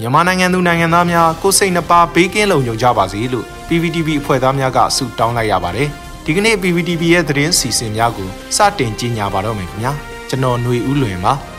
မြန်မာနိုင်ငံသူနိုင်ငံသားများကိုစိတ်နှပါဘေးကင်းလုံခြုံကြပါစေလို့ PPTV အဖွဲ့သားများကဆုတောင်းလိုက်ရပါတယ်။ဒီကနေ့ PPTV ရဲ့သတင်းစီစဉ်များကိုစတင်ကြီးညာပါတော့မယ်ခင်ဗျာ။ကျွန်တော်ຫນွေဦးလွင်ပါ။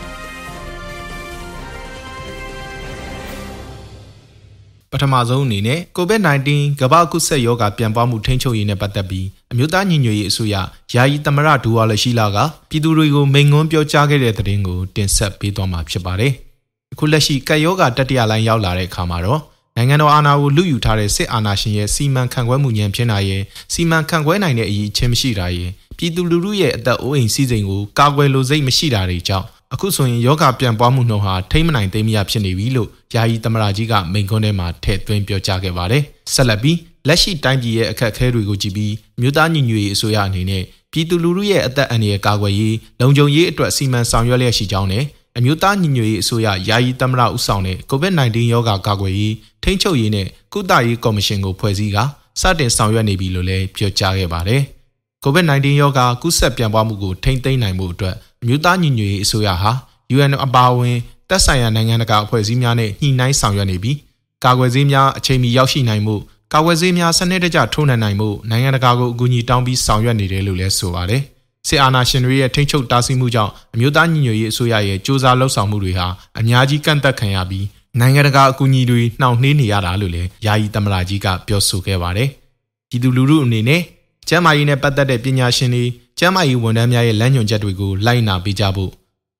ပထမဆုံးအနေနဲ့ COVID-19 ကမ္ဘာကူးစက်ရောဂါပြန်ပွားမှုထိန်းချုပ်ရေးနဲ့ပတ်သက်ပြီးအမျိုးသားညီညွတ်ရေးအစိုးရယာယီသမရဒူဝါလရှိလာကပြည်သူတွေကိုမိန့်ခွန်းပြောကြားခဲ့တဲ့သတင်းကိုတင်ဆက်ပေးသွားမှာဖြစ်ပါတယ်။ အခုလက်ရှိကပ်ရောဂါတတိယလိုင်းရောက်လာတဲ့အခါမှာတော့နိုင်ငံတော်အာဏာကိုလူယူထားတဲ့စစ်အာဏာရှင်ရဲ့စီမံခန့်ခွဲမှုညံဖြစ်နိုင်ရင်စီမံခန့်ခွဲနိုင်တဲ့အရေးချင်းမရှိတာရင်ပြည်သူလူထုရဲ့အသက်အိုးအိမ်စီးစိမ်ကိုကာကွယ်လိုစိတ်မရှိတာတွေကြောင့်အခုဆိုရင်ယောဂပြန်ပွားမှုနှုန်းဟာထိမ့်မနိုင်သိမ်းမရဖြစ်နေပြီလို့ယာယီသမရာကြီးကမိန့်ခွန်းထဲမှာထည့်သွင်းပြောကြားခဲ့ပါတယ်။ဆက်လက်ပြီးလက်ရှိတိုင်းပြည်ရဲ့အခက်အခဲတွေကိုကြည့်ပြီးမြို့သားညီညွတ်ရေးအစိုးရအနေနဲ့ပြည်သူလူထုရဲ့အသက်အန္တရာယ်ကာကွယ်ရေးလုံခြုံရေးအတွက်စီမံဆောင်ရွက်လျက်ရှိကြောင်းနဲ့ အမျိုးသားညီညွတ်ရေးအစိုးရယာယီသမ္မတဦးဆောင်တဲ့ COVID-19 ရောဂါကာကွယ်ရေးထိန်းချုပ်ရေးနဲ့ကုသရေးကော်မရှင်ကိုဖွဲ့စည်းကစတင်ဆောင်ရွက်နေပြီလို့လည်းပြောကြားခဲ့ပါတယ်။ COVID-19 ရောဂါကူးစက်ပြန့်ပွားမှုကိုထိန်းသိမ်းနိုင်မှုအတွက်အမျိုးသားညီညွတ်ရေးအစိုးရဟာ UN အပါအဝင်သက်ဆိုင်ရာနိုင်ငံတကာအဖွဲ့အစည်းများနဲ့ညှိနှိုင်းဆောင်ရွက်နေပြီးကာကွယ်ဆေးများအချိန်မီရောက်ရှိနိုင်မှုကာကွယ်ဆေးများစနစ်တကျထိုးနှံနိုင်မှုနိုင်ငံတကာကိုအကူအညီတောင်းပြီးဆောင်ရွက်နေတယ်လို့လည်းဆိုပါတယ်။ စစ်အာဏာရှင်တွေရဲ့ထိန်းချုပ်တားဆီးမှုကြောင့်အမျိုးသားညီညွတ်ရေးအစိုးရရဲ့စ조사လှုပ်ဆောင်မှုတွေဟာအများကြီးကန့်သက်ခံရပြီးနိုင်ငံတကာအကူအညီတွေနှောင့်နှေးနေရတာလို့လည်းယာယီသမ္မတကြီးကပြောဆိုခဲ့ပါတယ်။ပြည်သူလူထုအနေနဲ့ကျန်းမာရေးနဲ့ပတ်သက်တဲ့ပညာရှင်တွေကျန်းမာရေးဝန်ထမ်းများရဲ့လမ်းညွှန်ချက်တွေကိုလိုက်နာပေးကြဖို့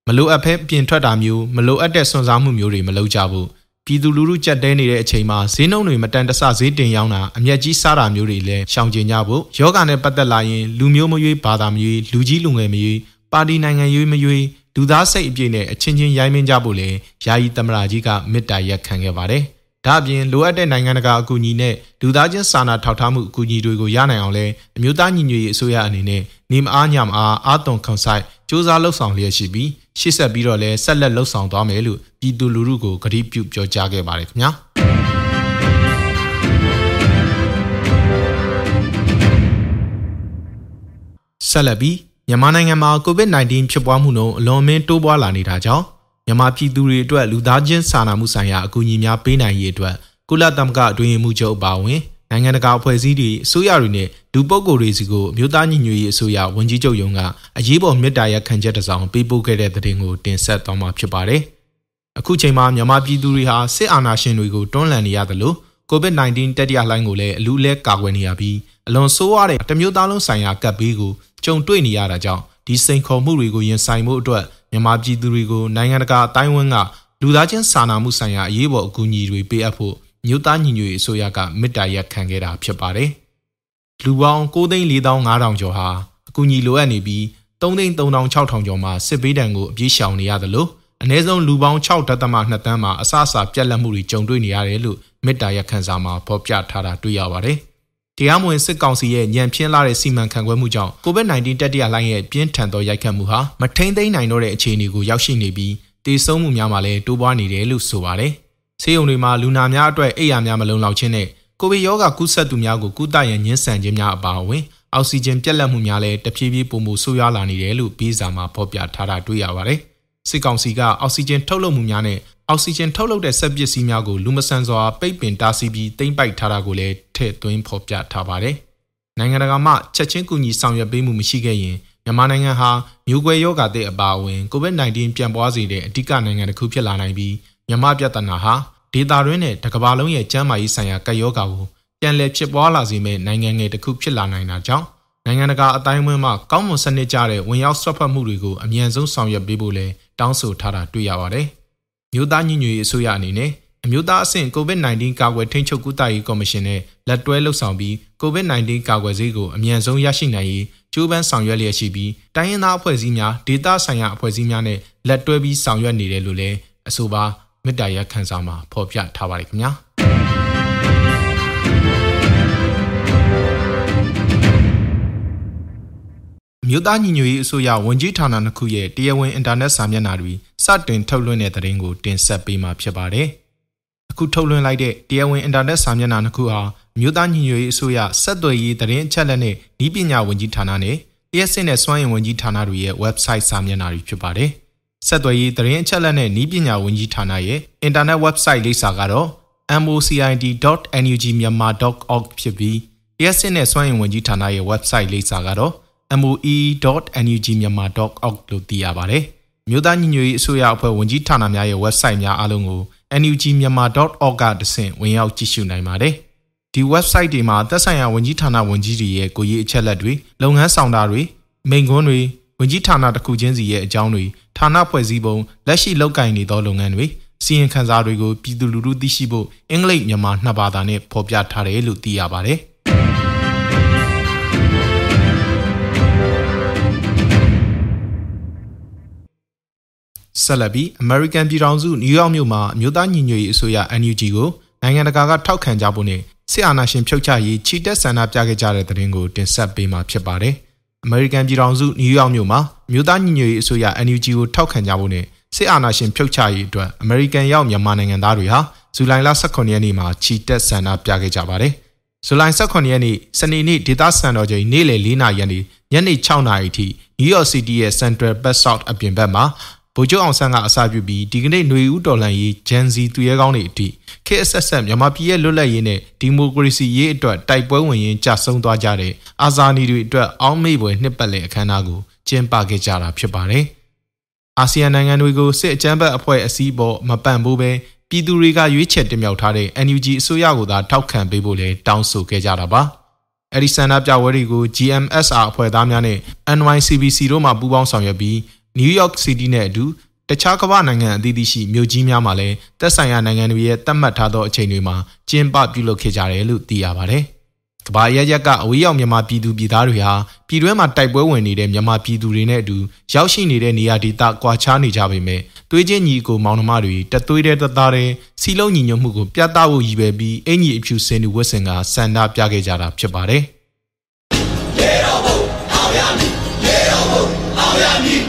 မလိုအပ်ဖဲပြင်ထွက်တာမျိုးမလိုအပ်တဲ့စွန့်စားမှုမျိုးတွေမလုပ်ကြဖို့ ပြည်သူလူထုကြက်တဲနေတဲ့အချိန်မှာဈေးနှုန်းတွေမတန်တဆဈေးတင်ရောင်းတာအမျက်ကြီးစားတာမျိုးတွေလည်းရှောင်ကျဉ်ကြဖို့ယောဂနဲ့ပတ်သက်လာရင်လူမျိုးမရွေးဘာသာမရွေးလူကြီးလူငယ်မရွေးပါတီနိုင်ငံရွေးမရွေးလူသားစိတ်အပြည့်နဲ့အချင်းချင်းရိုင်းမင်းကြဖို့လည်းယာယီသမ္မတကြီးကမေတ္တာရက်ခံခဲ့ပါတယ်။ ဒါ့အပြင်လိုအပ်တဲ့နိုင်ငံတကာအကူအညီနဲ့လူသားချင်းစာနာထောက်ထားမှုအကူအညီတွေကိုရနိုင်အောင်လဲအမျိုးသားညီညွတ်ရေးအစိုးရအနေနဲ့နေမအားညမအားအာသွန်ခွန်ဆိုင်စ조사လှုပ်ဆောင်လျက်ရှိပြီးရှေ့ဆက်ပြီးတော့လည်းဆက်လက်လှုပ်ဆောင်သွားမယ်လို့ပြည်သူလူထုကိုကတိပြုပြောကြားခဲ့ပါတယ်ခင်ဗျာဆက်လက်ပြီးမြန်မာနိုင်ငံမှာ COVID-19 ဖြစ်ပွားမှုနှုန်းအလွန်အမင်းတိုးပွားလာနေတာကြောင့် မြန်မာပြည်သူတွေအတွက်လူသားချင်းစာနာမှုဆိုင်ရာအကူအညီများပေးနိုင်ရေးအတွက်ကုလသမဂ္ဂအတွင်းမှုချုပ်အပါအဝင်နိုင်ငံတကာအဖွဲ့အစည်းတွေအစိုးရတွေနဲ့လူပုဂ္ဂိုလ်တွေစီကိုမြို့သားညီညွတ်ရေးအစိုးရဝန်ကြီးချုပ်ယုံကအရေးပေါ်မြစ်တာရက်ခံချက်တစ်စောင်ပေးပို့ခဲ့တဲ့တဲ့တင်ကိုတင်ဆက်သွားမှာဖြစ်ပါတယ်။အခုချိန်မှာမြန်မာပြည်သူတွေဟာစစ်အာဏာရှင်တွေကိုတွန်းလှန်နေရတယ်လို့ COVID-19 တတိယလှိုင်းကိုလည်းအလူးလဲကာကွယ်နေရပြီးအလွန်ဆိုးရတဲ့တမျိုးသားလုံးဆိုင်ရာကပ်ဘေးကိုကြုံတွေ့နေရတာကြောင့်ဒီစိန်ခေါ်မှုတွေကိုရင်ဆိုင်မှုအတွက် မြန်မာပြည်သူတွေကိုနိုင်ငံတကာအတိုင်းအဝန်းကလူသားချင်းစာနာမှုဆိုင်ရာအရေးပေါ်အကူအညီတွေပေးအပ်ဖို့မြို့သားညီညွတ်ရေးအစိုးရကမေတ္တာရပ်ခံခဲ့တာဖြစ်ပါတယ်။လူပေါင်း9,45000ကျော်ဟာအကူအညီလိုအပ်နေပြီး3,3600ကျော်မှာစစ်ဘေးဒဏ်ကိုအပြေးရှောင်နေရတယ်လို့အ ਨੇ ဆုံးလူပေါင်း6.2တန်းမှာအစအစာပြက်လက်မှုတွေကြုံတွေ့နေရတယ်လို့မေတ္တာရပ်ခံစာမှာဖော်ပြထားတာတွေ့ရပါတယ်။ တရားမဝင်စစ်ကောင်စီရဲ့ညံပြင်းလာတဲ့စီမံခန့်ခွဲမှုကြောင့် COVID-19 တတိယလှိုင်းရဲ့ပြင်းထန်သောရိုက်ခတ်မှုဟာမထိန်သိမ်းနိုင်တော့တဲ့အခြေအနေကိုရောက်ရှိနေပြီးတေဆုံးမှုများမှာလည်းတိုးပွားနေတယ်လို့ဆိုပါတယ်ဆေးရုံတွေမှာလူနာများအတွက်အိပ်ယာများမလုံလောက်ခြင်းနဲ့ကိုဗစ်ရောဂါကူးစက်သူများကိုကုသရန်ညှင်းဆန်ခြင်းများအပါအဝင်အောက်ဆီဂျင်ပြတ်လတ်မှုများလည်းတဖြည်းဖြည်းပုံမှုဆိုးရွားလာနေတယ်လို့ပြီးစာမှာဖော်ပြထားတာတွေ့ရပါတယ်။ စစ်ကောင်စီကအောက်ဆီဂျင်ထုတ်လုပ်မှုများနဲ့အောက်ဆီဂျင်ထုတ်လုပ်တဲ့စက်ပစ္စည်းများကိုလူမဆန်စွာပိတ်ပင်တားဆီးပြီးတိမ့်ပိုက်ထားတာကိုလည်းထည့်သွင်းဖော်ပြထားပါတယ်။နိုင်ငံတကာမှချက်ချင်းကူညီဆောင်ရွက်ပေးမှုမရှိခဲ့ရင်မြန်မာနိုင်ငံဟာမျိုးကွဲရောဂါတဲ့အပါအဝင် COVID-19 ပြန်ပွားစေတဲ့အဓိကနိုင်ငံတစ်ခုဖြစ်လာနိုင်ပြီးမြန်မာပြဿနာဟာဒေတာရင်းနဲ့တကဘာလုံးရဲ့ကျန်းမာရေးဆိုင်ရာကပ်ရောဂါကိုပြန်လည်ဖြစ်ပွားလာစေမဲ့နိုင်ငံငယ်တစ်ခုဖြစ်လာနိုင်တာကြောင့်နိုင်ငံတကာအတိုင်းအဝန်းမှာကောင်းမွန်စနစ်ကြတဲ့ဝင်ရောက်ဆွတ်ဖက်မှုတွေကိုအမြန်ဆုံးဆောင်ရွက်ပေးဖို့လဲ တောင်းဆိုထားတာတွေ့ရပါတယ်။မြို့သားညီညွတ်ရေးအစိုးရအနေနဲ့အမျိုးသားအဆင့် COVID-19 ကာကွယ်ထိန်းချုပ်ကုသရေးကော်မရှင်နဲ့လက်တွဲလှုပ်ဆောင်ပြီး COVID-19 ကာကွယ်ဆေးကိုအမြန်ဆုံးရရှိနိုင်ရေးကြိုးပမ်းဆောင်ရွက်လျက်ရှိပြီးတိုင်းရင်းသားအဖွဲ့အစည်းများဒေသဆိုင်ရာအဖွဲ့အစည်းများနဲ့လက်တွဲပြီးဆောင်ရွက်နေတယ်လို့လည်းအဆိုပါမေတ္တာရပ်ခံစာမှာဖော်ပြထားပါတယ်ခင်ဗျာ မြို့သားညီညွတ်ရေးအစိုးရဝန်ကြီးဌာနနှစ်ခုရဲ့တရားဝင်အင်တာနက်စာမျက်နှာတွေစတင်ထုတ်လွှင့်တဲ့သတင်းကိုတင်ဆက်ပေးမှာဖြစ်ပါတယ်။အခုထုတ်လွှင့်လိုက်တဲ့တရားဝင်အင်တာနက်စာမျက်နှာနှစ်ခုဟာမြို့သားညီညွတ်ရေးအစိုးရစက်သွယ်ရေးသတင်းအချက်အလက်နဲ့ဤပညာဝန်ကြီးဌာနနဲ့တရားစစ်နဲ့စွမ်းအင်ဝန်ကြီးဌာနတွေရဲ့ website စာမျက်နှာတွေဖြစ်ပါတယ်။ဆက်သွယ်ရေးသတင်းအချက်အလက်နဲ့ဤပညာဝန်ကြီးဌာနရဲ့အင်တာနက် website လိပ်စာကတော့ mocid.nugmyanmar.org ဖြစ်ပြီးရက်စစ်နဲ့စွမ်းအင်ဝန်ကြီးဌာနရဲ့ website လိပ်စာကတော့ moe.nugmyanmar.org လို့သိရပါတယ်။မြို့သားညီညွတ်ရေးအစိုးရအဖွဲ့ဝန်ကြီးဌာနများရဲ့ website များအားလုံးကို nugmyanmar.org ကတဆင့်ဝင်ရောက်ကြည့်ရှုနိုင်ပါတယ်။ဒီ website တွေမှာသက်ဆိုင်ရာဝန်ကြီးဌာနဝန်ကြီးတွေရဲ့ကိုယ်ရေးအချက်လက်တွေလုပ်ငန်းဆောင်တာတွေမိန့်ခွန်းတွေဝန်ကြီးဌာနတစ်ခုချင်းစီရဲ့အကြောင်းတွေဌာနဖွဲ့စည်းပုံလက်ရှိလုပ်ကိုင်နေသောလုပ်ငန်းတွေစီရင်ခန်းစာတွေကိုပြည်သူလူထုသိရှိဖို့အင်္ဂလိပ်မြန်မာနှစ်ဘာသာနဲ့ဖော်ပြထားတယ်လို့သိရပါတယ်။ ဆက်လက်ပြီး American ပြည်ထောင်စုနယူးယောက်မြို့မှာအမျိုးသားညီညွတ်ရေးအစိုးရ NUG ကိုနိုင်ငံတကာကထောက်ခံကြဖို့နဲ့စစ်အာဏာရှင်ဖြုတ်ချရေးချီတက်ဆန္ဒပြခဲ့ကြတဲ့တဲ့ရင်ကိုတင်ဆက်ပေးမှာဖြစ်ပါတယ်။ American ပြည်ထောင်စုနယူးယောက်မြို့မှာအမျိုးသားညီညွတ်ရေးအစိုးရ NUG ကိုထောက်ခံကြဖို့နဲ့စစ်အာဏာရှင်ဖြုတ်ချရေးအတွက် American ရောက်မြန်မာနိုင်ငံသားတွေဟာဇူလိုင်လ18ရက်နေ့မှာချီတက်ဆန္ဒပြခဲ့ကြပါတယ်။ဇူလိုင်18ရက်နေ့စနေနေ့ဒေသစံတော်ချိန်နေ့လယ်4နာရီကနေညနေ6နာရီထိ New York City ရဲ့ Central Park South အပြင်ဘက်မှာ ဗိုလ်ချုပ်အောင်ဆန်းကအစာပြုပြီးဒီကနေ့ຫນွေဦးတော်လှန်ရေးဂျန်စီသူရဲကောင်းတွေအထိခေတ်အဆက်ဆက်မြန်မာပြည်ရဲ့လွတ်လပ်ရေးနဲ့ဒီမိုကရေစီရေးအတွက်တိုက်ပွဲဝင်ရင်းကြာဆုံးသွားကြတဲ့အာဇာနည်တွေအတွက်အောင်းမေ့ပွဲနှစ်ပတ်လည်အခမ်းအနားကိုကျင်းပခဲ့ကြတာဖြစ်ပါတယ်။အာဆီယံနိုင်ငံတွေကိုစစ်အကြမ်းဖက်အဖွဲ့အစည်းပေါ်မပန့်ဘူးပဲပြည်သူတွေကရွေးချယ်တင်မြှောက်ထားတဲ့ NUG အစိုးရကိုသာထောက်ခံပေးဖို့လည်းတောင်းဆိုခဲ့ကြတာပါ။အဲဒီဆန္ဒပြပွဲတွေကို GMSR အဖွဲ့သားများနဲ့ NYCBC တို့မှပူးပေါင်းဆောင်ရွက်ပြီး နယူးယောက်စီးတီးနဲ့အတူတခြားကမ္ဘာနိုင်ငံအသီးသီးရှိမြို့ကြီးများမှာလည်းသက်ဆိုင်ရာနိုင်ငံတွေရဲ့သတ်မှတ်ထားသောအချိန်တွေမှာကျင်းပပြုလုပ်ခဲ့ကြတယ်လို့သိရပါတယ်။ကမ္ဘာရရက်ကအဝေးရောက်မြန်မာပြည်သူပြည်သားတွေဟာပြည်တွင်းမှာတိုက်ပွဲဝင်နေတဲ့မြန်မာပြည်သူတွေနဲ့အတူရောက်ရှိနေတဲ့နေရာဒေသကွာခြားနေကြပေမဲ့သွေးချင်းညီကိုမောင်နှမတွေတသွေးတဲ့တသားတဲ့စီလုံးညီညွတ်မှုကိုပြသဖို့ရည်ပဲပြီးအင်ကြီးအဖြူစင်သူဝတ်ဆင်ကစန္ဒပြခဲ့ကြတာဖြစ်ပါတယ်။ရေတော်ဘုံအောင်ရမည်ရေတော်ဘုံအောင်ရမည်